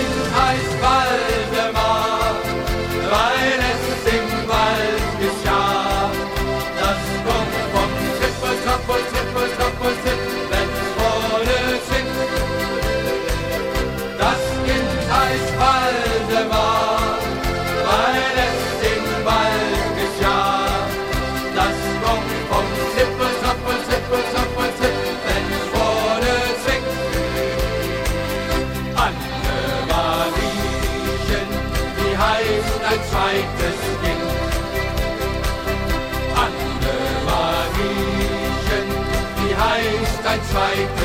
Kind heißt ein zweites Kind. Anne-Mariechen, die heißt ein zweites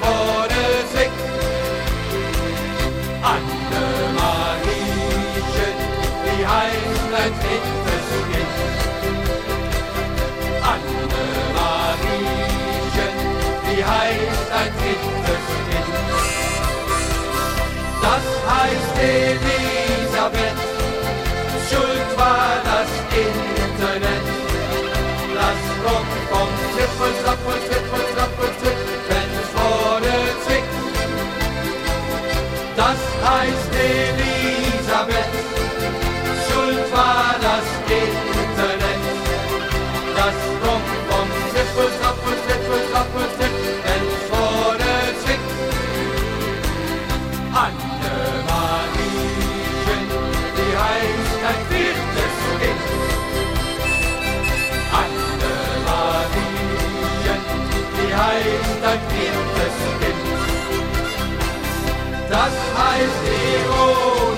Vorne singt. Anne-Mariechen, wie heißt ein drittes Kind? Anne-Mariechen, wie heißt ein drittes Kind? Das heißt Elisabeth, schuld war das Internet. Das kommt vom Trippel, war das Internet. Das kommt vom Zippus, Rappus, Zippus, Rappus, Zippus, wurde zwick. Annemariechen, die heißt ein viertes Kind. Anne Annemariechen, die heißt ein viertes Kind. Das heißt Ironie.